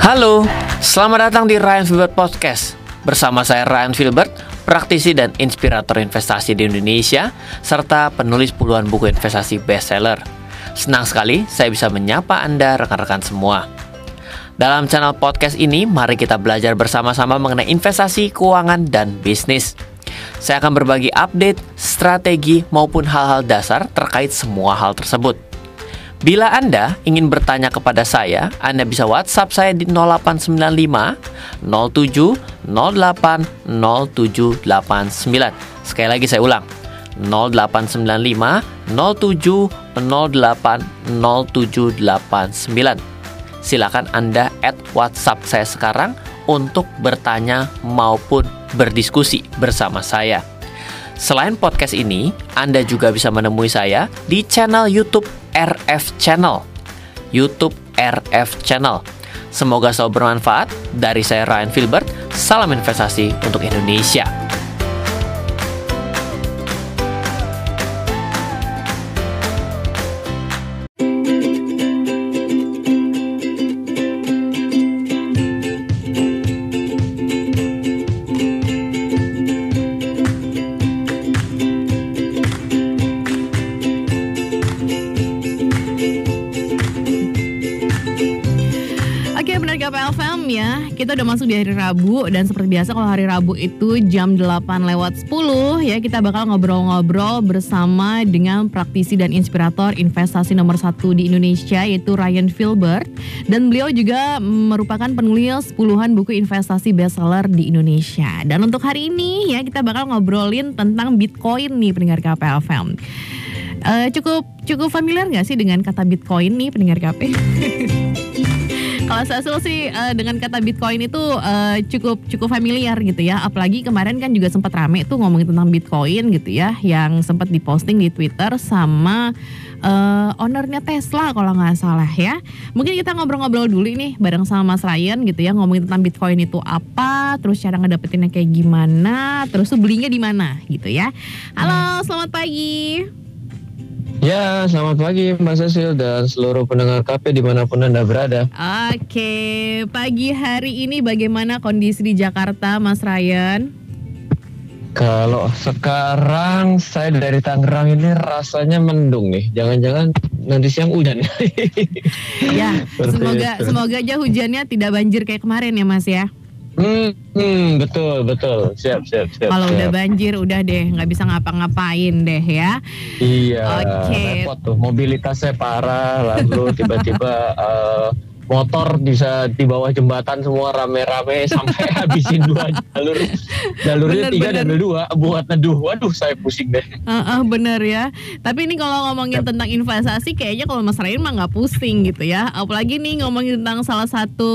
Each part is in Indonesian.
Halo, selamat datang di Ryan Filbert Podcast. Bersama saya Ryan Filbert, praktisi dan inspirator investasi di Indonesia, serta penulis puluhan buku investasi bestseller. Senang sekali saya bisa menyapa Anda rekan-rekan semua. Dalam channel podcast ini, mari kita belajar bersama-sama mengenai investasi, keuangan, dan bisnis. Saya akan berbagi update, strategi, maupun hal-hal dasar terkait semua hal tersebut. Bila Anda ingin bertanya kepada saya, Anda bisa WhatsApp saya di 0895 07 08 0789. Sekali lagi saya ulang. 0895 07 08 0789. Silakan Anda add WhatsApp saya sekarang untuk bertanya maupun berdiskusi bersama saya. Selain podcast ini, Anda juga bisa menemui saya di channel YouTube RF Channel. YouTube RF Channel. Semoga selalu bermanfaat. Dari saya Ryan Filbert, salam investasi untuk Indonesia. Rabu dan seperti biasa kalau hari Rabu itu jam 8 lewat 10 ya kita bakal ngobrol-ngobrol bersama dengan praktisi dan inspirator investasi nomor satu di Indonesia yaitu Ryan Filbert dan beliau juga merupakan penulis puluhan buku investasi bestseller di Indonesia. Dan untuk hari ini ya kita bakal ngobrolin tentang Bitcoin nih pendengar KPFM. Uh, eh, cukup cukup familiar nggak sih dengan kata Bitcoin nih pendengar KP? Kalau saya sih uh, dengan kata Bitcoin itu uh, cukup cukup familiar gitu ya. Apalagi kemarin kan juga sempat rame tuh ngomongin tentang Bitcoin gitu ya, yang sempat diposting di Twitter sama uh, ownernya Tesla kalau nggak salah ya. Mungkin kita ngobrol-ngobrol dulu nih bareng sama Mas Ryan gitu ya ngomongin tentang Bitcoin itu apa, terus cara ngedapetinnya kayak gimana, terus tuh belinya di mana gitu ya. Halo, selamat pagi. Ya, selamat pagi Mbak Cecil dan seluruh pendengar KP di mana pun Anda berada. Oke, pagi hari ini bagaimana kondisi di Jakarta Mas Ryan? Kalau sekarang saya dari Tangerang ini rasanya mendung nih. Jangan-jangan nanti siang hujan. ya, semoga semoga aja hujannya tidak banjir kayak kemarin ya Mas ya. Hmm, hmm, betul betul siap siap siap. Kalau udah banjir udah deh nggak bisa ngapa-ngapain deh ya. Iya. Oke. Okay. Repot tuh mobilitasnya parah lalu tiba-tiba uh, motor bisa di bawah jembatan semua rame-rame sampai habisin dua jalur. Jalurnya bener, tiga bener. dan dua buat neduh. Waduh saya pusing deh. Uh, uh, bener ya. Tapi ini kalau ngomongin yep. tentang investasi kayaknya kalau Mas Rain mah nggak pusing gitu ya. Apalagi nih ngomongin tentang salah satu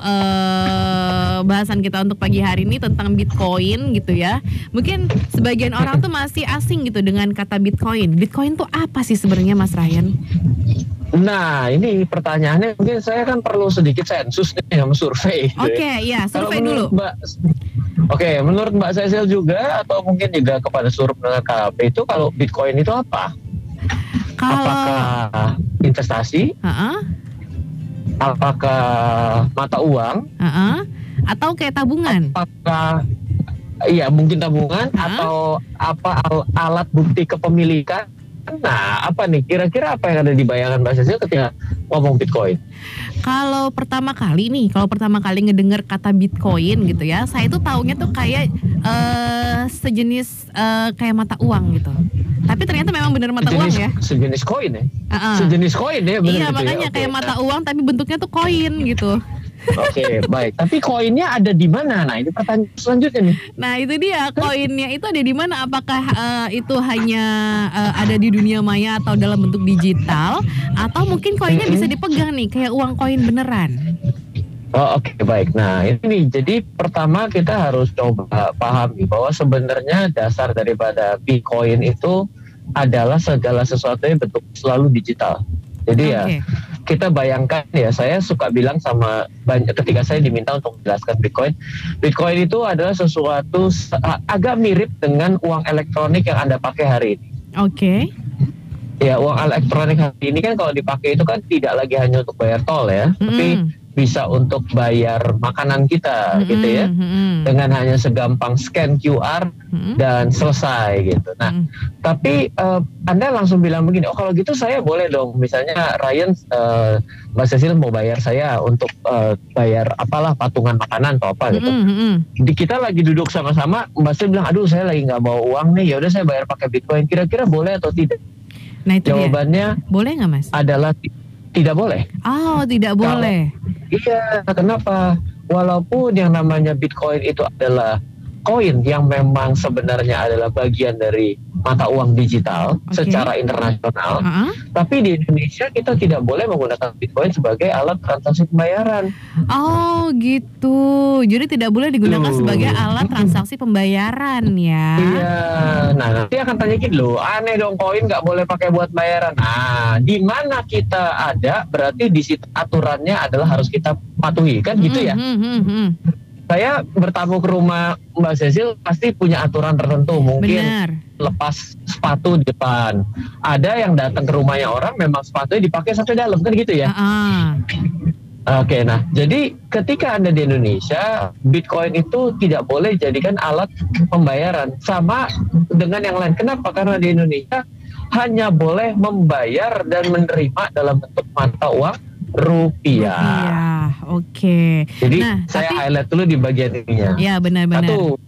uh, bahasan kita untuk pagi hari ini tentang Bitcoin gitu ya. Mungkin sebagian orang tuh masih asing gitu dengan kata Bitcoin. Bitcoin tuh apa sih sebenarnya Mas Ryan? Nah, ini pertanyaannya mungkin saya kan perlu sedikit sensus nih sama survei. Oke, okay, ya, survei dulu. Mbak, Oke, okay, menurut Mbak Cecil juga atau mungkin juga kepada seluruh pendengar KP itu kalau Bitcoin itu apa? Kalau... Apakah investasi? Uh -uh. Apakah mata uang? Uh -uh. Atau kayak tabungan? Apakah Iya mungkin tabungan uh -huh. atau apa alat bukti kepemilikan Nah, apa nih kira-kira apa yang ada di bayangan Mbak Cecil ketika ngomong Bitcoin? Kalau pertama kali nih, kalau pertama kali ngedenger kata Bitcoin gitu ya, saya itu taunya tuh kayak uh, sejenis uh, kayak mata uang gitu. Tapi ternyata memang benar mata sejenis, uang ya. Sejenis koin ya. Uh -uh. Sejenis koin ya. Bener iya gitu ya? makanya ya? kayak okay. mata uang tapi bentuknya tuh koin gitu. Oke, okay, baik. Tapi koinnya ada di mana? Nah, ini pertanyaan selanjutnya nih. Nah, itu dia. Koinnya itu ada di mana? Apakah uh, itu hanya uh, ada di dunia maya atau dalam bentuk digital atau mungkin koinnya bisa dipegang nih kayak uang koin beneran? Oh oke okay, baik. Nah ini jadi pertama kita harus coba pahami bahwa sebenarnya dasar daripada Bitcoin itu adalah segala sesuatu yang bentuk selalu digital. Jadi okay. ya kita bayangkan ya saya suka bilang sama banyak ketika saya diminta untuk menjelaskan Bitcoin, Bitcoin itu adalah sesuatu agak mirip dengan uang elektronik yang anda pakai hari ini. Oke. Okay. Ya uang elektronik hari ini kan kalau dipakai itu kan tidak lagi hanya untuk bayar tol ya, mm. tapi bisa untuk bayar makanan kita Mm-mm, gitu ya mm-mm, dengan hanya segampang scan QR mm-mm, dan selesai gitu. Nah, mm-mm. tapi eh, Anda langsung bilang begini, oh kalau gitu saya boleh dong, misalnya Ryan, eh, Mbak Cecil mau bayar saya untuk eh, bayar apalah patungan makanan atau apa gitu. Mm-mm. Di kita lagi duduk sama-sama, Mbak Cecil bilang, aduh saya lagi nggak bawa uang nih, ya udah saya bayar pakai Bitcoin. Kira-kira boleh atau tidak? Nah itu dia. Jawabannya Boleh nggak mas? adalah tidak boleh. Oh tidak Kalau- boleh. Iya, kenapa? Walaupun yang namanya Bitcoin itu adalah koin yang memang sebenarnya adalah bagian dari mata uang digital Oke. secara internasional, Ah, tapi di Indonesia kita tidak boleh menggunakan Bitcoin sebagai alat transaksi pembayaran. Oh gitu. Jadi tidak boleh digunakan sebagai alat transaksi pembayaran ya. Iya, nah nanti akan tanya gitu loh, aneh dong koin nggak boleh pakai buat bayaran. Nah, di mana kita ada berarti di situ aturannya adalah harus kita patuhi kan gitu ya. Mm, mm, mm, mm. Saya bertamu ke rumah Mbak Cecil pasti punya aturan tertentu mungkin Benar. lepas sepatu di depan. Ada yang datang ke rumahnya orang memang sepatunya dipakai sampai dalam kan gitu ya. Ah, ah. Oke, nah jadi ketika Anda di Indonesia, Bitcoin itu tidak boleh dijadikan alat pembayaran sama dengan yang lain. Kenapa? Karena di Indonesia hanya boleh membayar dan menerima dalam bentuk mata uang rupiah. Iya, oke. Jadi Nah, saya tapi- highlight dulu di bagian ininya. Ya benar-benar. Satu.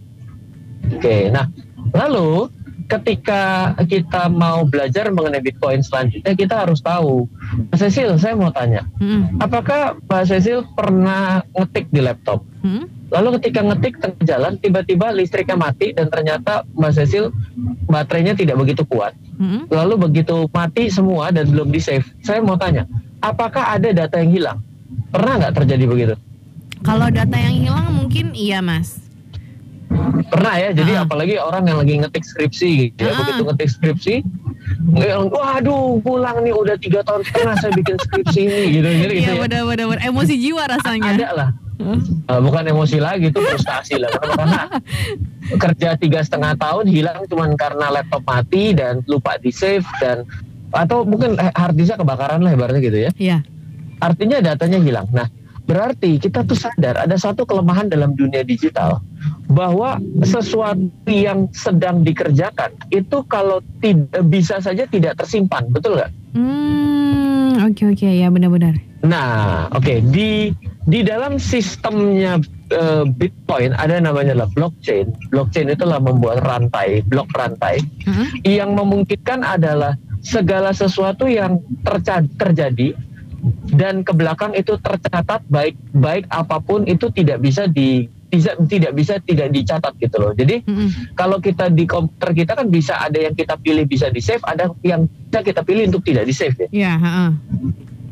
Oke, nah lalu ketika kita mau belajar mengenai Bitcoin selanjutnya kita harus tahu. Mbak Cecil, saya mau tanya, Mm, apakah Mbak Cecil pernah ngetik di laptop? mm, Lalu ketika ngetik tengah jalan, tiba-tiba listriknya mati dan ternyata Mbak Cecil baterainya tidak begitu kuat. mm. Lalu begitu mati semua dan belum di save, saya mau tanya, apakah ada data yang hilang? Pernah nggak terjadi begitu? Kalau data yang hilang mungkin iya mas. Pernah ya, jadi Ah. apalagi orang yang lagi ngetik skripsi gitu ya, Ah. begitu ngetik skripsi, waduh pulang nih udah tiga tahun setengah saya bikin skripsi ini gitu, gitu, gitu Iya ya. benar-benar emosi jiwa rasanya. Ada lah, Uh, bukan emosi lagi itu frustasi lah karena kerja tiga setengah tahun hilang cuman karena laptop mati dan lupa di save dan atau mungkin eh, hard disknya kebakaran lah ibaratnya gitu ya. Iya. Artinya datanya hilang. Nah, berarti kita tuh sadar ada satu kelemahan dalam dunia digital bahwa sesuatu yang sedang dikerjakan itu kalau tidak bisa saja tidak tersimpan, betul nggak? Hmm, oke oke ya benar-benar. Nah, oke di di dalam sistemnya eh, Bitcoin ada namanya lah blockchain. Blockchain itulah membuat rantai, blok rantai Heeh. yang memungkinkan adalah segala sesuatu yang terjadi dan ke belakang itu tercatat baik baik apa pun itu tidak bisa di tidak tidak bisa tidak dicatat gitu loh. Jadi Mm-mm. kalau kita di komputer kita kan bisa ada yang kita pilih bisa di save, ada yang bisa kita pilih untuk tidak di save ya. Ya, heeh.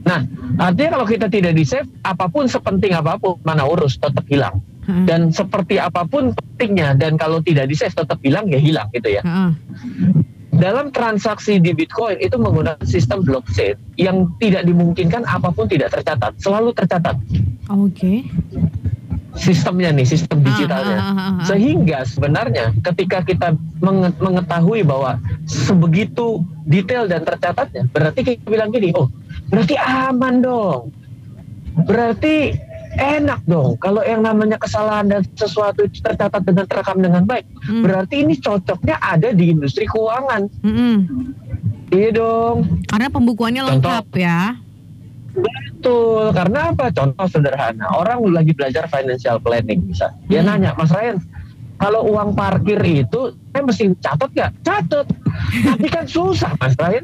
Nah, artinya kalau kita tidak di save, apa pun sepenting apa pun mana urus tetap hilang. Heeh. Dan seperti apa pun pentingnya dan kalau tidak di save tetap hilang ya hilang gitu ya. Heeh. Dalam transaksi di Bitcoin itu menggunakan sistem blockchain yang tidak dimungkinkan apa pun tidak tercatat, selalu tercatat. Oke. Sistemnya nih, sistem digitalnya. Ah, ah, ah, ah. Sehingga sebenarnya ketika kita menge- mengetahui bahwa sebegitu detail dan tercatatnya, berarti kita bilang gini, oh berarti aman dong. Berarti enak dong kalau yang namanya kesalahan dan sesuatu itu tercatat dengan terekam dengan baik. Hmm. Berarti ini cocoknya ada di industri keuangan. Mm-mm. Iya dong. Karena pembukuannya Contoh. lengkap ya. Betul, karena apa? Contoh sederhana, orang lagi belajar financial planning bisa. Dia Hmm. nanya, Mas Ryan, kalau uang parkir itu, saya mesti catat nggak? Catat. Tapi kan susah, Mas Ryan.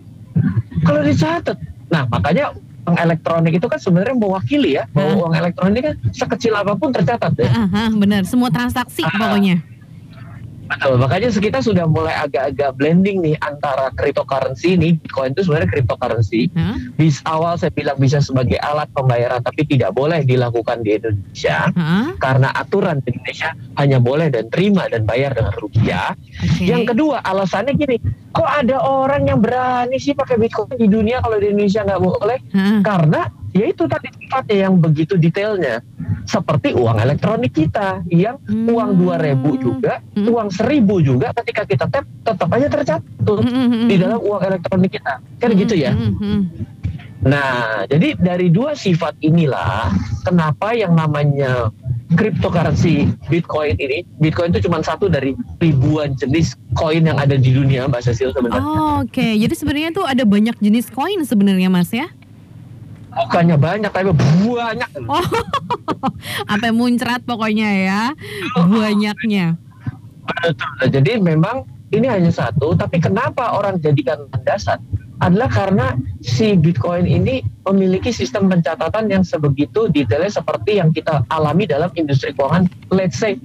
Kalau dicatat, nah makanya uang elektronik itu kan sebenarnya mewakili ya, bahwa Hmm. uang elektronik kan sekecil apa pun tercatat ya. Ah, ah, benar. Semua transaksi Ah. pokoknya. Betul, makanya kita sudah mulai agak-agak blending nih antara cryptocurrency ini, Bitcoin itu sebenarnya cryptocurrency. Hah? Di awal saya bilang bisa sebagai alat pembayaran, tapi tidak boleh dilakukan di Indonesia. Hah? karena aturan di Indonesia hanya boleh dan terima dan bayar dengan rupiah. Oke. Yang kedua alasannya gini, kok ada orang yang berani sih pakai Bitcoin di dunia kalau di Indonesia nggak boleh? Hah? Karena ya itu tadi sifatnya yang begitu detailnya. Seperti uang elektronik kita yang Hmm. uang 2000 juga, Hmm. uang 1000 juga ketika kita tap tetap aja tercatat Mm, mm, mm, di mm. dalam uang elektronik kita. Kan Mm, gitu ya. mm, mm. Nah, jadi dari dua sifat inilah kenapa yang namanya cryptocurrency Bitcoin ini, Bitcoin itu cuma satu dari ribuan jenis koin yang ada di dunia, Mbak Cecil sebenarnya. Oh, Oke, jadi sebenarnya tuh ada banyak jenis koin sebenarnya Mas ya? Bukannya banyak, tapi banyak. Oh, sampai muncrat pokoknya ya, banyaknya. Betul. Jadi memang ini hanya satu, tapi kenapa orang jadikan landasan? adalah karena si Bitcoin ini memiliki sistem pencatatan yang sebegitu detailnya seperti yang kita alami dalam industri keuangan, let's say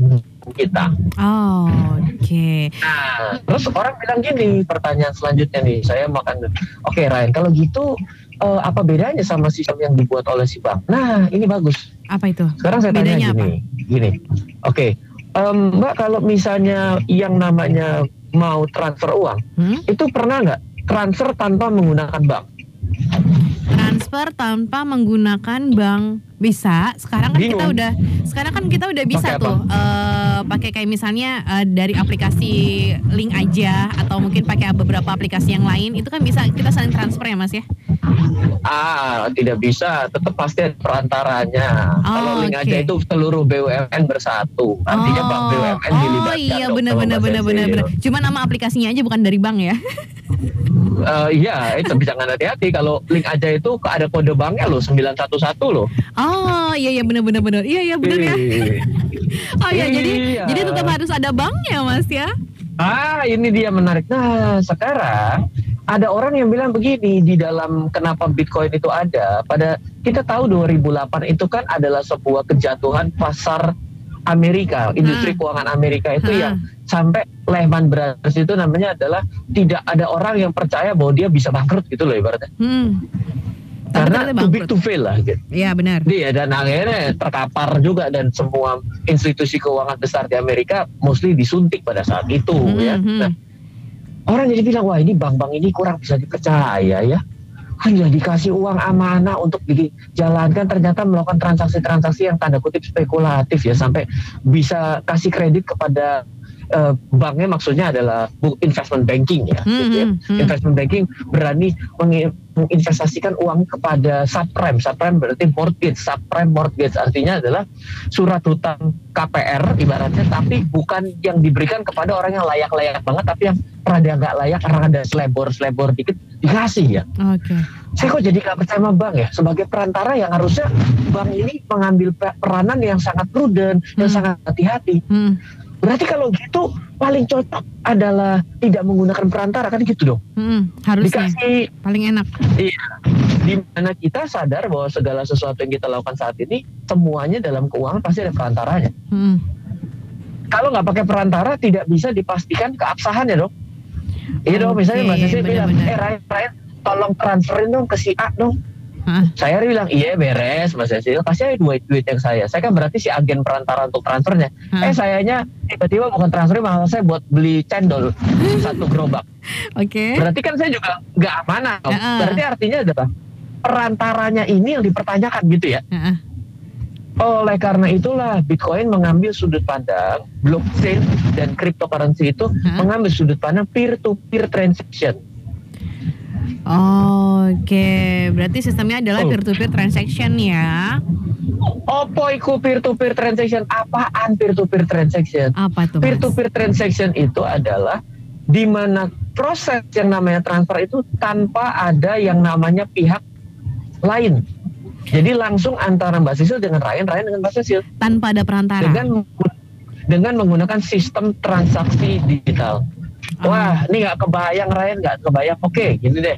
kita. Oh, Oke. Okay. Nah, terus orang bilang gini, pertanyaan selanjutnya nih, saya makan. Oke, okay, Ryan, kalau gitu uh, apa bedanya sama sistem yang dibuat oleh si bank? Nah, ini bagus. Apa itu? Sekarang saya bedanya tanya gini, apa? gini. Oke, okay, um, Mbak, kalau misalnya yang namanya mau transfer uang, hmm? itu pernah nggak transfer tanpa menggunakan bank. Transfer tanpa menggunakan bank bisa. Sekarang kan Bingung. kita udah sekarang kan kita udah bisa pake tuh uh, pakai kayak misalnya uh, dari aplikasi link aja atau mungkin pakai beberapa aplikasi yang lain itu kan bisa kita saling transfer ya Mas ya. Ah, tidak bisa, tetap pasti ada perantaranya. Oh, Kalau link okay. aja itu seluruh BUMN bersatu. Artinya oh, bank BUMN oh, dilibatkan. Oh iya benar benar benar benar benar. Cuma nama aplikasinya aja bukan dari bank ya. uh, iya, itu bisa nggak hati-hati kalau link aja itu ada kode banknya loh 911 loh. Oh, iya iya benar benar benar. Iya iya benar ya. oh iya, jadi iya. jadi tetap harus ada banknya Mas ya. Ah, ini dia menarik. Nah, sekarang ada orang yang bilang begini di dalam kenapa Bitcoin itu ada pada kita tahu 2008 itu kan adalah sebuah kejatuhan pasar Amerika, industri hmm. keuangan Amerika itu hmm. yang sampai Lehman Brothers itu namanya adalah tidak ada orang yang percaya bahwa dia bisa bangkrut gitu loh ibaratnya. Hmm. Karena too big to fail lah gitu. Iya benar. Iya dan akhirnya terkapar juga dan semua institusi keuangan besar di Amerika mostly disuntik pada saat itu hmm. ya. Hmm. Nah, orang jadi bilang wah ini bank-bank ini kurang bisa dipercaya ya hanya dikasih uang amanah untuk dijalankan ternyata melakukan transaksi-transaksi yang tanda kutip spekulatif ya sampai bisa kasih kredit kepada uh, banknya maksudnya adalah investment banking ya, hmm, gitu ya. Hmm, hmm. investment banking berani menginvestasikan uang kepada subprime, subprime berarti mortgage, subprime mortgage artinya adalah surat hutang KPR ibaratnya, tapi bukan yang diberikan kepada orang yang layak-layak banget, tapi yang rada nggak layak karena ada selebor-selebor dikit dikasih ya. Oke. Okay. Saya kok jadi nggak percaya sama bank ya sebagai perantara yang harusnya bank ini mengambil peranan yang sangat prudent, hmm. yang sangat hati-hati. Hmm Berarti kalau gitu paling cocok adalah tidak menggunakan perantara kan gitu dong. Hmm, harusnya Dikasih, paling enak. Iya. Di mana kita sadar bahwa segala sesuatu yang kita lakukan saat ini semuanya dalam keuangan pasti ada perantaranya. Hmm. Kalau nggak pakai perantara tidak bisa dipastikan keabsahannya dong. Iya okay, dong, misalnya Mbak Sisi bilang, eh Ryan, Ryan, tolong transferin dong ke si A dong Hah? Saya bilang iya beres Mas Cecil, kasih aja duit duit yang saya. Saya kan berarti si agen perantara untuk transfernya. Hah? Eh sayanya tiba-tiba bukan transfer malah saya buat beli cendol satu gerobak. Oke. Okay. Berarti kan saya juga nggak amanah. Uh -uh. Berarti artinya adalah perantaranya ini yang dipertanyakan gitu ya. Uh -uh. Oleh karena itulah Bitcoin mengambil sudut pandang blockchain dan cryptocurrency itu huh? mengambil sudut pandang peer to peer transaction. Oke, berarti sistemnya adalah oh. peer-to-peer transaction ya. Apa itu peer-to-peer transaction? Apaan peer-to-peer transaction? Apa itu? Peer-to-peer transaction itu adalah di mana proses yang namanya transfer itu tanpa ada yang namanya pihak lain. Jadi langsung antara Mbak Sisil dengan Ryan, Ryan dengan Mbak Sisil. Tanpa ada perantara. Dengan dengan menggunakan sistem transaksi digital. Wah, ini nggak kebayang Ryan, nggak kebayang. Oke, gini deh.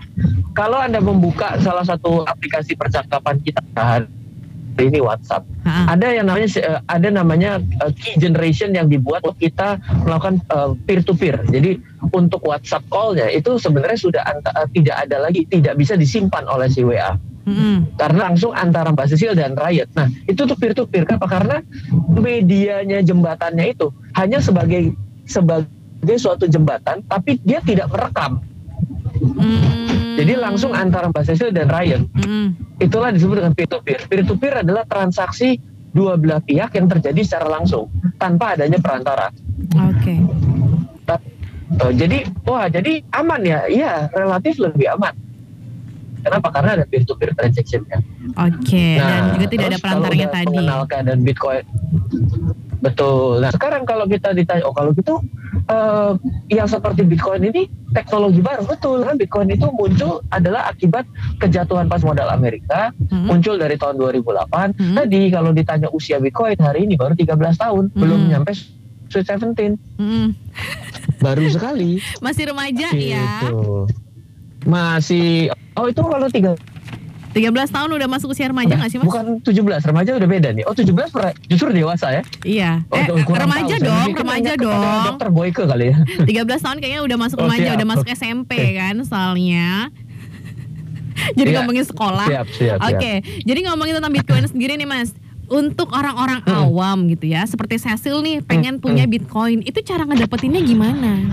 Kalau anda membuka salah satu aplikasi percakapan kita hari ini WhatsApp, ha. ada yang namanya eh, ada namanya uh, key generation yang dibuat untuk kita melakukan peer to peer. Jadi untuk WhatsApp call-nya itu sebenarnya sudah anta, uh, tidak ada lagi, tidak bisa disimpan oleh si WA. Hmm. Karena langsung antara Mbak Sisil dan Riot. Nah, itu tuh peer to peer kenapa? Karena medianya jembatannya itu hanya sebagai sebagai sebagai suatu jembatan, tapi dia tidak merekam. Hmm. Jadi langsung antara Mbak Cecil dan Ryan. Hmm. Itulah disebut dengan peer to peer. Peer to peer adalah transaksi dua belah pihak yang terjadi secara langsung tanpa adanya perantara. Oke. Okay. Oh, jadi wah jadi aman ya? Iya, relatif lebih aman. Kenapa? Karena ada peer-to-peer transaction ya. Oke, dan juga tidak ada perantaranya tadi. mengenal keadaan Bitcoin. Betul. Nah sekarang kalau kita ditanya, oh kalau gitu eh, yang seperti Bitcoin ini teknologi baru betul kan Bitcoin itu muncul adalah akibat kejatuhan pas modal Amerika Hmm. muncul dari tahun 2008. Hmm. Tadi kalau ditanya usia Bitcoin hari ini baru 13 tahun, belum Hmm. nyampe Sweet 17. Mm, Baru sekali. masih remaja ya. Gitu. Masih oh itu kalau tiga 13 tahun udah masuk usia remaja nggak sih mas? bukan 17 remaja udah beda nih. Oh 17 per- justru dewasa ya. Iya. Oh, Eh, remaja tahu. Dong, remaja dong. Dokter Boyke kali ya. 13 tahun kayaknya udah masuk Oh, remaja, siap. udah masuk SMP kan soalnya. Jadi Iya. ngomongin sekolah. Siap, siap. Oke, jadi ngomongin tentang Bitcoin sendiri nih Mas. Untuk orang-orang Hmm. awam gitu ya, seperti Cecil nih pengen punya Bitcoin, itu cara ngedapetinnya gimana?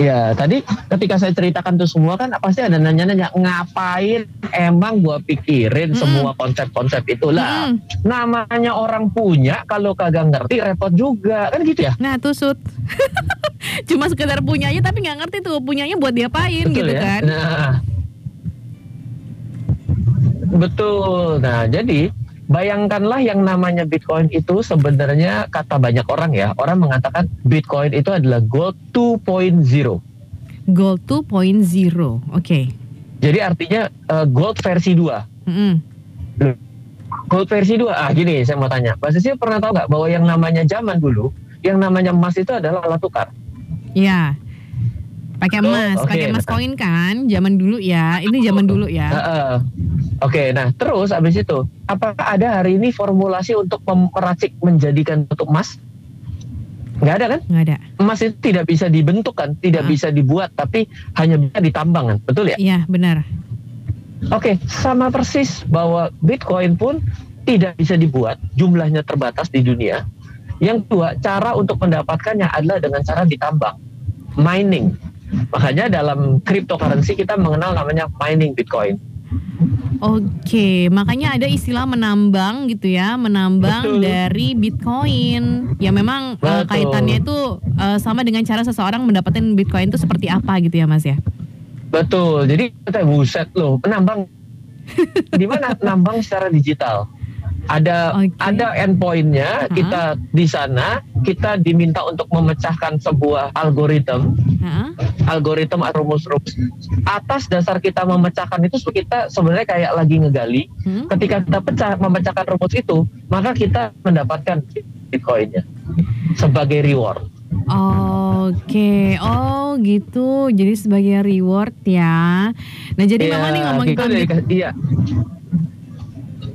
Iya, tadi ketika saya ceritakan tuh semua kan pasti ada nanya-nanya ngapain emang gua pikirin Mm-mm. semua konsep-konsep itulah. Mm-mm. Namanya orang punya kalau kagak ngerti repot juga kan gitu ya. Nah, tusut. Cuma sekedar punyanya tapi nggak ngerti tuh punyanya buat diapain Betul gitu ya. kan. Nah, betul. Nah, jadi bayangkanlah yang namanya Bitcoin itu sebenarnya kata banyak orang ya, orang mengatakan Bitcoin itu adalah gold 2.0. Gold 2.0. Oke. Jadi artinya eh, gold versi 2. Mm-mm. Gold versi 2. Ah gini, saya mau tanya. Mas Sisil pernah tahu nggak bahwa yang namanya zaman dulu, yang namanya emas itu adalah alat tukar? Ya. Pakai Oh, emas, oke, pakai emas koin kan? Zaman dulu ya. Ini zaman dulu ya. Heeh. Oke, nah terus abis itu, apakah ada hari ini formulasi untuk meracik menjadikan bentuk emas? Nggak ada kan? Nggak ada. Emas itu tidak bisa dibentuk kan, tidak Ah. bisa dibuat, tapi hanya bisa ditambang kan, betul ya? Iya, benar. Oke, sama persis bahwa Bitcoin pun tidak bisa dibuat, jumlahnya terbatas di dunia. Yang kedua, cara untuk mendapatkannya adalah dengan cara ditambang, mining. Makanya dalam cryptocurrency kita mengenal namanya mining Bitcoin. Oke, makanya ada istilah menambang gitu ya, menambang Betul. dari Bitcoin. Ya memang Betul. kaitannya itu eh, sama dengan cara seseorang mendapatkan Bitcoin itu seperti apa gitu ya, Mas ya? Betul. Jadi kita buset loh, penambang di mana nambang secara digital. Ada Oke. ada endpointnya, Ha. kita di sana kita diminta untuk memecahkan sebuah algoritma, Heeh. algoritma atau rumus-rumus. Atas dasar kita memecahkan itu kita sebenarnya kayak lagi ngegali. Hmm? Ketika kita pecah memecahkan rumus itu, maka kita mendapatkan bitcoinnya sebagai reward. Oke, oh gitu. Jadi sebagai reward ya. Nah jadi Iya, memang nih ngomongin Bit- iya.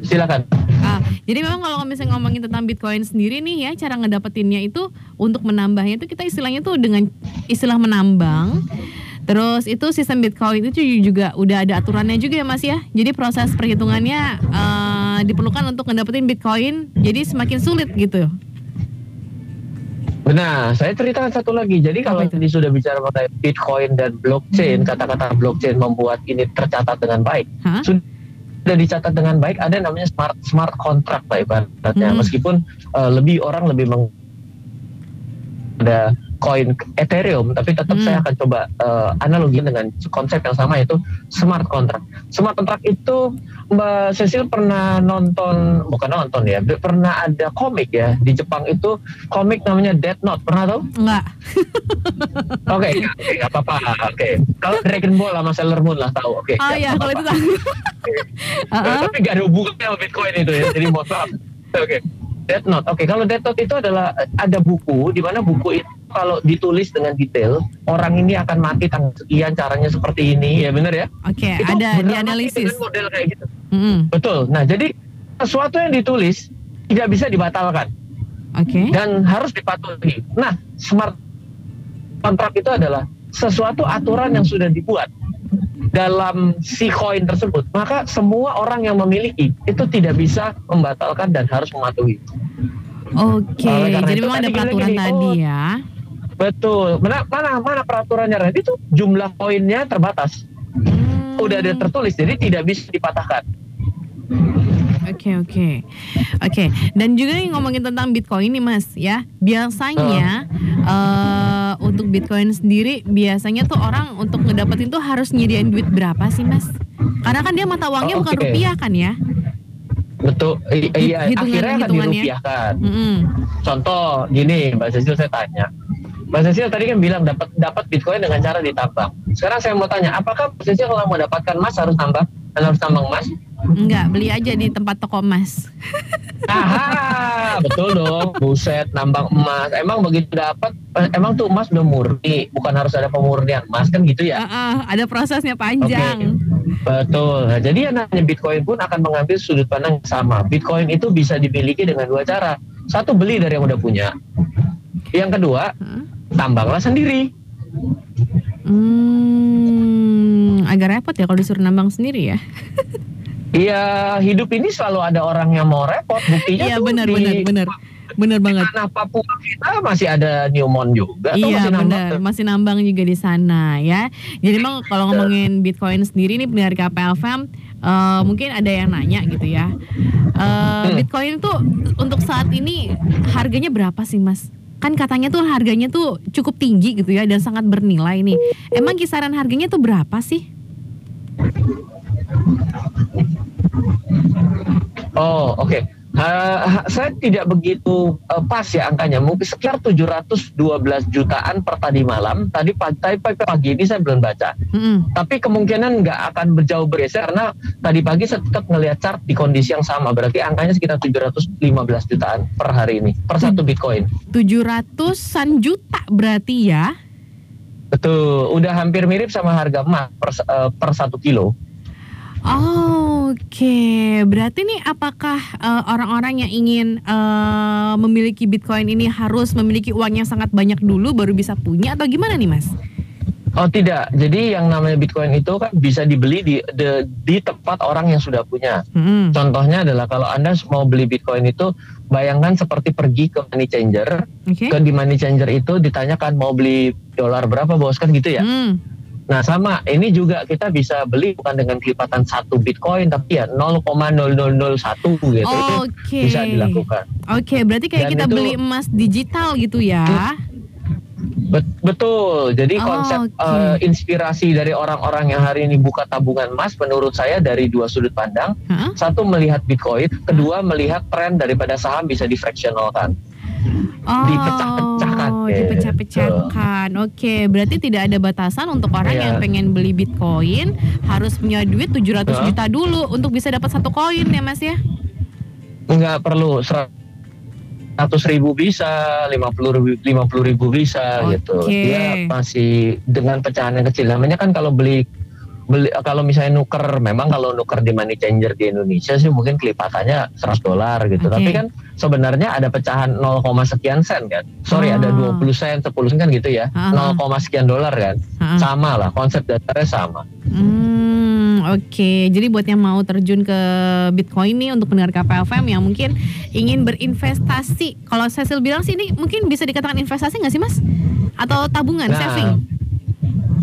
Silakan. Jadi memang kalau misalnya ngomongin tentang Bitcoin sendiri nih ya, cara ngedapetinnya itu untuk menambahnya itu kita istilahnya tuh dengan istilah menambang. Terus itu sistem Bitcoin itu juga udah ada aturannya juga ya Mas ya. Jadi proses perhitungannya eh, diperlukan untuk ngedapetin Bitcoin. Jadi semakin sulit gitu. Benar, saya ceritakan satu lagi. Jadi kalau tadi sudah bicara mengenai Bitcoin dan blockchain, Hmm. kata-kata blockchain membuat ini tercatat dengan baik. Hah? Sudah dicatat dengan baik, ada namanya smart smart contract lah ibaratnya. Hmm. Meskipun eh, lebih orang lebih meng ada koin Ethereum, tapi tetap Hmm. saya akan coba eh, analogi dengan konsep yang sama yaitu smart contract. Smart contract itu Mbak Cecil pernah nonton, bukan nonton ya, pernah ada komik ya di Jepang itu komik namanya Death Note, pernah tahu? Enggak. Oke, oke, nggak apa-apa. Oke, kalau Dragon Ball sama Sailor Moon lah tahu. Oke. Oh nggak ya, kalau itu tahu. Tapi nggak ada hubungannya sama Bitcoin itu ya. Jadi mohon maaf. Oke. Death Note. Oke, kalau Death Note itu adalah ada buku di mana buku itu kalau ditulis dengan detail, orang ini akan mati tanggal sekian, caranya seperti ini, ya benar ya? Oke, Itu ada dianalisis. model kayak gitu. Mm-mm. Betul. Nah, jadi sesuatu yang ditulis tidak bisa dibatalkan Oke. dan harus dipatuhi. Nah, smart contract itu adalah sesuatu aturan yang sudah dibuat dalam si koin tersebut. Maka semua orang yang memiliki itu tidak bisa membatalkan dan harus mematuhi. Oke, jadi memang ada peraturan gini, tadi oh, ya. Betul. Mana mana mana peraturannya Ren? Itu jumlah koinnya terbatas. Hmm, Udah ada tertulis jadi tidak bisa dipatahkan. Oke. Oke oke. Dan juga nih ngomongin tentang Bitcoin nih Mas ya. Biasanya uh, untuk Bitcoin sendiri biasanya tuh orang untuk ngedapetin tuh harus nyediain duit berapa sih Mas? Karena kan dia mata uangnya Oh, bukan rupiah kan ya? Betul, i- iya Hitungan- akhirnya akan hitungannya. dirupiahkan. Mm-mm. Contoh gini, Mbak Cecil saya tanya. Mbak Cecil tadi kan bilang dapat dapat Bitcoin dengan cara ditambang. Sekarang saya mau tanya, apakah Mbak Cecil kalau mau dapatkan emas harus tambang? Dan harus tambang emas? Enggak, beli aja di tempat toko emas. Aha, betul dong. Buset, nambang emas. Emang begitu dapat, eh, emang tuh emas udah murni, bukan harus ada pemurnian emas kan gitu ya? Heeh, ada prosesnya panjang. Betul. Nah, jadi yang namanya Bitcoin pun akan mengambil sudut pandang yang sama. Bitcoin itu bisa dimiliki dengan dua cara. Satu beli dari yang udah punya. Yang kedua, Hah? tambanglah sendiri. Hmm, agak repot ya kalau disuruh nambang sendiri ya. Iya, hidup ini selalu ada orang yang mau repot. Buktinya Iya tuh benar di benar benar. Benar banget. tanah Papua kita masih ada Newmont juga. Iya masih nambang benar, masih nambang juga di sana ya. Jadi emang kalau ngomongin Bitcoin sendiri nih pendengar KPLFM eh, mungkin ada yang nanya gitu ya. Hmm. Bitcoin tuh untuk saat ini harganya berapa sih Mas? Kan katanya tuh harganya tuh cukup tinggi gitu ya dan sangat bernilai nih. Emang kisaran harganya tuh berapa sih? Oh, oke. Ha- ha- saya tidak begitu eh, pas ya angkanya. Mungkin sekitar 712 jutaan per tadi malam. Tadi pagi, pagi, pagi ini saya belum baca. Mm-mm. Tapi kemungkinan nggak akan berjauh bergeser karena tadi pagi saya tetap ngelihat chart di kondisi yang sama. Berarti angkanya sekitar 715 jutaan per hari ini per satu Bitcoin. 700-an juta berarti ya. Betul, udah hampir mirip sama harga emas per, eh, per satu kilo. Oh, Oke, berarti nih apakah eh, orang-orang yang ingin eh, memiliki Bitcoin ini harus memiliki uang yang sangat banyak dulu baru bisa punya atau gimana nih Mas? Oh tidak, jadi yang namanya Bitcoin itu kan bisa dibeli di de- di tempat orang yang sudah punya. Hmm. Contohnya adalah kalau anda mau beli Bitcoin itu, bayangkan seperti pergi ke money changer, Oke. ke di money changer itu ditanyakan mau beli dolar berapa bos kan gitu ya. Hmm. Nah sama, ini juga kita bisa beli bukan dengan kelipatan satu Bitcoin tapi ya 0,0001 gitu. Itu Oke. bisa dilakukan. Oke, berarti kayak Dan kita itu- beli emas digital gitu ya. Bet- betul. Jadi Oh, konsep oke. eh, inspirasi dari orang-orang yang hari ini buka tabungan emas menurut saya dari dua sudut pandang. Hah? Satu melihat Bitcoin, kedua melihat tren daripada saham bisa difractionalkan. Oh, Dipecah-pecahkan, dipecah-pecahkan. Oke, berarti tidak ada batasan untuk orang Iya. yang pengen beli Bitcoin harus punya duit 700 Hah? juta dulu untuk bisa dapat satu koin ya Mas ya? Nggak perlu 100 ribu bisa, 50 ribu, 50 ribu bisa Oke. gitu. Dia masih dengan pecahan yang kecil. Namanya kan kalau beli beli kalau misalnya nuker memang kalau nuker di money changer di Indonesia sih mungkin kelipatannya 100 dolar gitu. Oke. Tapi kan sebenarnya ada pecahan 0, sekian sen kan. Sorry Oh. ada 20 sen, 10 sen kan gitu ya. Ah. 0, sekian dolar kan. Ha-ha. Sama lah konsep dasarnya sama. Hmm, oke. Jadi buat yang mau terjun ke Bitcoin nih untuk pendengar KPFM yang mungkin ingin berinvestasi. Kalau Cecil bilang sih ini mungkin bisa dikatakan investasi nggak sih Mas? Atau tabungan, Nah, saving?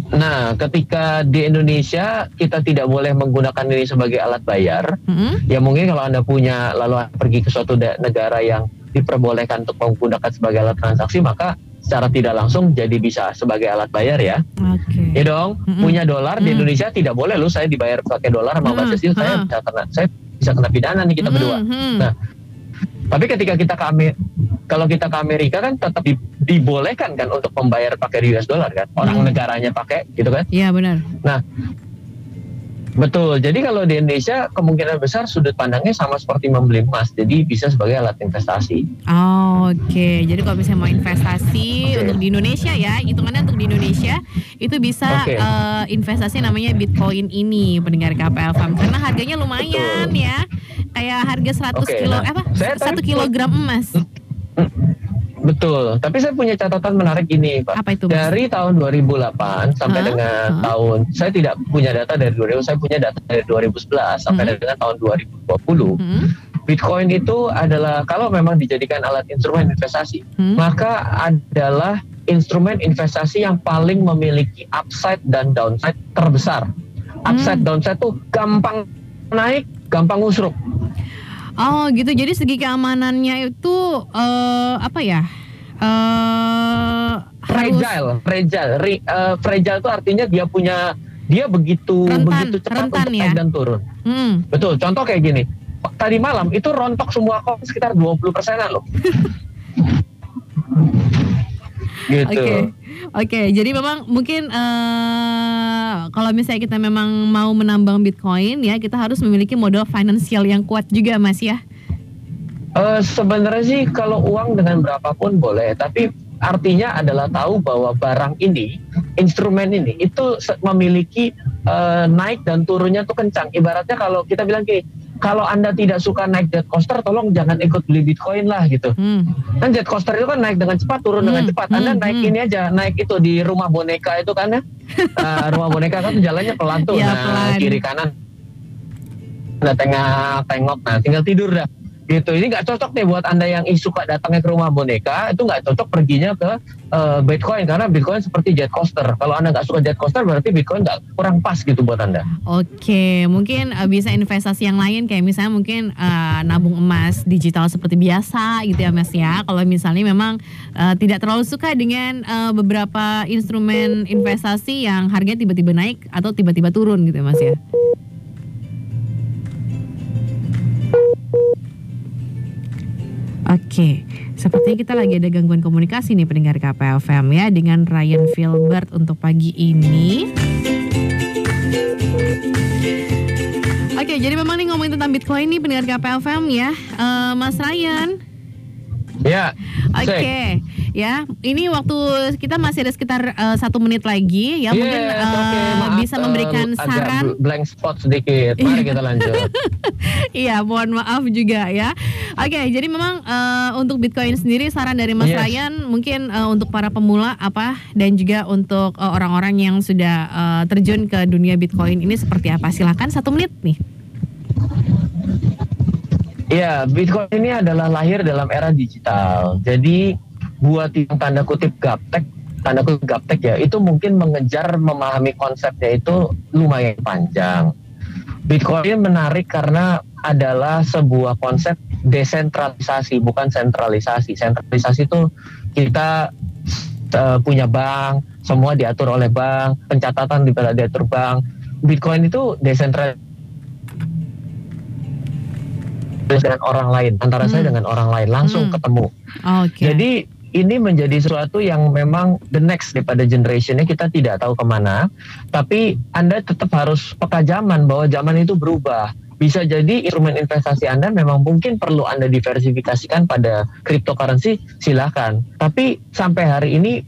Nah, ketika di Indonesia kita tidak boleh menggunakan ini sebagai alat bayar, Hmm? ya mungkin kalau anda punya lalu pergi ke suatu negara yang diperbolehkan untuk menggunakan sebagai alat transaksi, maka secara tidak langsung jadi bisa sebagai alat bayar ya. Oke. Ya dong, Mm-mm. punya dolar di Mm. Indonesia tidak boleh loh saya dibayar pakai dolar sama Mm, Cecil, saya bisa kena saya bisa kena pidana nih kita berdua. Hmm, Nah, Tapi ketika kita ke Amer- kalau kita ke Amerika kan tetap di- dibolehkan kan untuk membayar pakai US dollar kan, orang Hmm. negaranya pakai gitu kan. Iya benar. Betul. Jadi kalau di Indonesia kemungkinan besar sudut pandangnya sama seperti membeli emas. Jadi bisa sebagai alat investasi. Oh, Oke, jadi kalau misalnya mau investasi Oke. untuk di Indonesia ya, hitungannya untuk di Indonesia itu bisa Oke. eh, investasi namanya Bitcoin ini pendengar KPL Farm karena harganya lumayan Betul. ya, kayak harga 100 Oke, kilo nah, apa? Satu kilogram emas. Betul. Tapi saya punya catatan menarik ini, Pak. Apa itu? Mas? Dari tahun 2008 sampai Hah? dengan Hah? tahun saya tidak punya data dari 2000, saya punya data dari 2011 sampai Hmm. dengan tahun 2020. Hmm? Bitcoin itu adalah kalau memang dijadikan alat instrumen investasi, Hmm? maka adalah instrumen investasi yang paling memiliki upside dan downside terbesar. Upside Hmm. downside tuh gampang naik, gampang ngusruk. Oh gitu. Jadi segi keamanannya itu eh, apa ya? Eh harus fragile, fragile, Re, uh, fragile itu artinya dia punya dia begitu Rentan, begitu cepat rentan untuk ya? naik dan turun. Hmm. Betul. Contoh kayak gini. Tadi malam itu rontok semua koin sekitar 20 persenan loh. gitu. Oke, oke. Jadi memang mungkin eh kalau misalnya kita memang mau menambang Bitcoin ya, kita harus memiliki modal finansial yang kuat juga, Mas ya. Eh, sebenarnya sih kalau uang dengan berapapun boleh, tapi artinya adalah tahu bahwa barang ini, instrumen ini itu memiliki eh, naik dan turunnya tuh kencang. Ibaratnya kalau kita bilang gini, kalau anda tidak suka naik jet coaster, tolong jangan ikut beli bitcoin lah gitu. Hmm. Kan jet coaster itu kan naik dengan cepat, turun dengan Hmm, cepat. Anda hmm, naik hmm. ini aja, naik itu di rumah boneka itu kan ya. Eh, rumah boneka kan jalannya pelan tuh, Iya, nah pelan. kiri kanan. Ada tengah tengok, nah tinggal tidur dah. Gitu. Ini nggak cocok nih buat anda yang suka datangnya ke rumah boneka, itu nggak cocok perginya ke eh, Bitcoin karena Bitcoin seperti jet coaster. Kalau anda nggak suka jet coaster, berarti Bitcoin nggak kurang pas gitu buat anda. Oke, mungkin eh, bisa investasi yang lain kayak misalnya mungkin eh, nabung emas digital seperti biasa gitu ya Mas ya. Kalau misalnya memang eh, tidak terlalu suka dengan eh, beberapa instrumen investasi yang harganya tiba-tiba naik atau tiba-tiba turun gitu ya Mas ya. Oke, sepertinya kita lagi ada gangguan komunikasi nih pendengar KPFM ya dengan Ryan Filbert untuk pagi ini. Oke, jadi memang nih ngomongin tentang Bitcoin nih pendengar KPFM ya, Eh, Mas Ryan. Ya, Oke, Sek. ya. Ini waktu kita masih ada sekitar eh, satu menit lagi ya, mungkin Yes, eh, oke, maaf, bisa eh, memberikan agak saran. blank spot sedikit. Mari kita lanjut. Iya, mohon maaf juga ya. Oke, jadi memang eh, untuk Bitcoin sendiri saran dari Mas Yes. Ryan mungkin eh, untuk para pemula apa dan juga untuk orang-orang yang sudah eh, terjun ke dunia Bitcoin ini seperti apa? Silakan satu menit nih. Ya, Bitcoin ini adalah lahir dalam era digital. Jadi buat yang tanda kutip gaptek, tanda kutip gaptek ya, itu mungkin mengejar memahami konsepnya itu lumayan panjang. Bitcoin menarik karena adalah sebuah konsep desentralisasi, bukan sentralisasi. Sentralisasi itu kita eh, punya bank, semua diatur oleh bank, pencatatan di diatur bank. Bitcoin itu desentralisasi dengan orang lain, antara saya Hmm. dengan orang lain langsung Hmm. ketemu. Oke. Jadi ini menjadi sesuatu yang memang the next daripada generationnya kita tidak tahu ke mana, tapi Anda tetap harus peka zaman bahwa zaman itu berubah. Bisa jadi instrumen investasi Anda memang mungkin perlu Anda diversifikasikan pada cryptocurrency, silahkan. Tapi sampai hari ini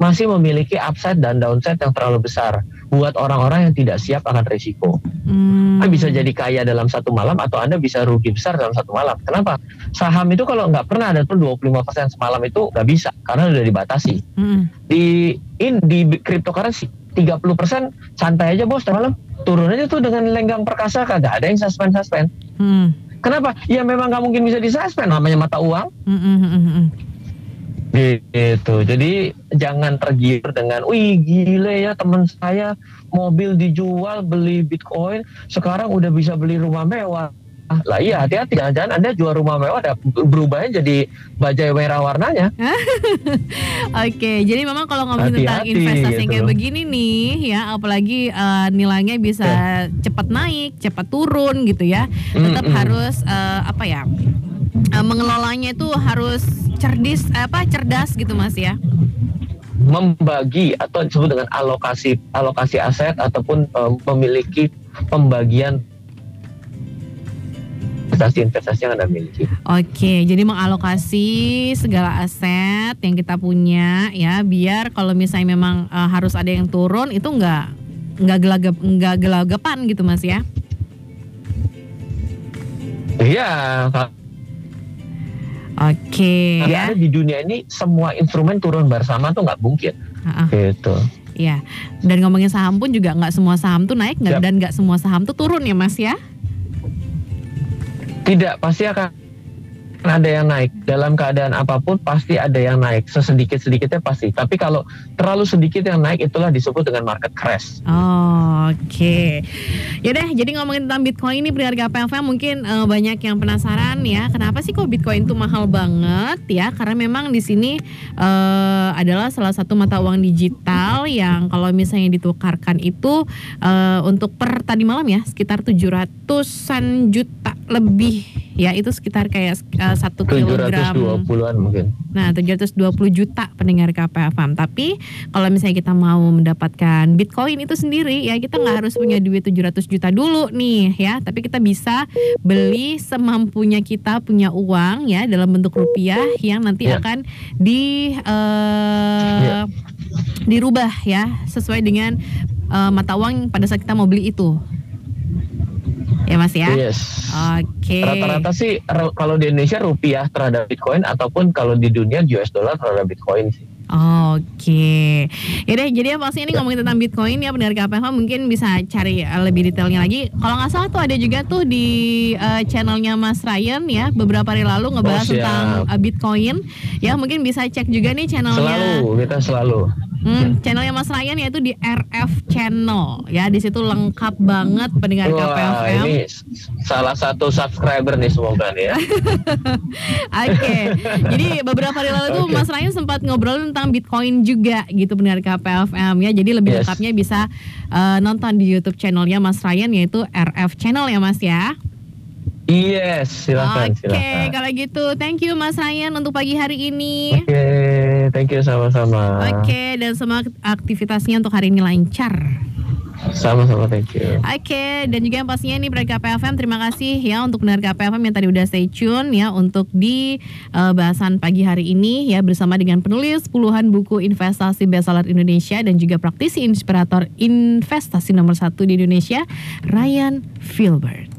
masih memiliki upside dan downside yang terlalu besar buat orang-orang yang tidak siap akan risiko. Hmm. Anda bisa jadi kaya dalam satu malam atau Anda bisa rugi besar dalam satu malam. Kenapa? Saham itu kalau nggak pernah ada tuh 25% semalam itu nggak bisa karena udah dibatasi. Hmm. Di in di cryptocurrency 30% santai aja bos malam. Turun aja tuh dengan lenggang perkasa kagak ada yang suspend suspend. Hmm. Kenapa? Ya memang nggak mungkin bisa disuspend namanya mata uang. Hmm, hmm, hmm, hmm, hmm. Gitu. Jadi jangan tergiur dengan, wih gile ya teman saya mobil dijual beli bitcoin, sekarang udah bisa beli rumah mewah. Ah, Lah iya hati-hati jangan-jangan Anda jual rumah mewah ada berubahnya jadi bajai merah warnanya. Oke, jadi memang kalau ngomongin tentang investasi yang gitu kayak begini nih, ya apalagi eh, nilainya bisa cepat naik, cepat turun gitu ya, tetap Mm-mm. harus eh, apa ya, eh, mengelolanya itu harus cerdis, apa cerdas gitu mas ya. Membagi atau disebut dengan alokasi alokasi aset ataupun eh, memiliki pembagian investasi-investasi yang Anda miliki. Oke, jadi mengalokasi segala aset yang kita punya ya, biar kalau misalnya memang eh, harus ada yang turun itu nggak nggak gelagap nggak gelagapan gitu mas ya. Iya, Oke Nggak ya. ada di dunia ini semua instrumen turun bersama tuh nggak mungkin. Ha-ha. Gitu. Iya, dan ngomongin saham pun juga nggak semua saham tuh naik nggak dan nggak semua saham tuh turun ya mas ya. Tidak pasti akan ada yang naik. Dalam keadaan apa pun pasti ada yang naik. Sesedikit-sedikitnya pasti. Tapi kalau terlalu sedikit yang naik itulah disebut dengan market crash. Oh, Oke. Okay. Ya deh, jadi ngomongin tentang Bitcoin ini pendengar KPFM mungkin uh, banyak yang penasaran ya, kenapa sih kok Bitcoin itu mahal banget ya? Karena memang di sini uh, adalah salah satu mata uang digital yang kalau misalnya ditukarkan itu uh, untuk per tadi malam ya sekitar 700-an juta lebih ya itu sekitar kayak uh, satu kilogram. 720-an mungkin. Nah 720 juta pendengar KPFM tapi kalau misalnya kita mau mendapatkan Bitcoin itu sendiri ya kita nggak harus punya duit 700 juta dulu nih ya. Tapi kita bisa beli semampunya kita punya uang ya dalam bentuk rupiah yang nanti ya. akan di uh, ya. dirubah ya sesuai dengan uh, mata uang pada saat kita mau beli itu ya Mas ya. Yes. Oke. Okay. Rata-rata sih kalau di Indonesia rupiah terhadap Bitcoin ataupun kalau di dunia US dollar terhadap Bitcoin sih. Oke, okay. ya deh. Jadi apa sih ini ngomongin tentang Bitcoin ya, benar KPH mungkin bisa cari eh, lebih detailnya lagi. Kalau nggak salah tuh ada juga tuh di uh, channelnya Mas Ryan ya, beberapa hari lalu ngebahas oh, tentang uh, Bitcoin. Ya mungkin bisa cek juga nih channelnya. Selalu, kita selalu. Hmm, channelnya Mas Ryan yaitu di RF Channel ya di situ lengkap banget pendengar Wah, KPFM. Ini salah satu subscriber nih semoga nih ya. Oke, okay. jadi beberapa hari lalu tuh Mas Ryan sempat ngobrol tentang Bitcoin juga gitu pendengar KPFM ya. Jadi lebih yes. lengkapnya bisa uh, nonton di YouTube channelnya Mas Ryan yaitu RF Channel ya Mas ya. Yes, silakan. Oke, okay, kalau gitu, thank you Mas Ryan untuk pagi hari ini. Oke, okay, thank you sama-sama. Oke, okay, dan semua aktivitasnya untuk hari ini lancar. Sama-sama, thank you. Oke, okay, dan juga yang pastinya ini berkat KPFM, terima kasih ya untuk benar KPFM yang tadi udah stay tune ya untuk di uh, bahasan pagi hari ini ya bersama dengan penulis puluhan buku investasi bestseller Indonesia dan juga praktisi inspirator investasi nomor satu di Indonesia, Ryan Filbert.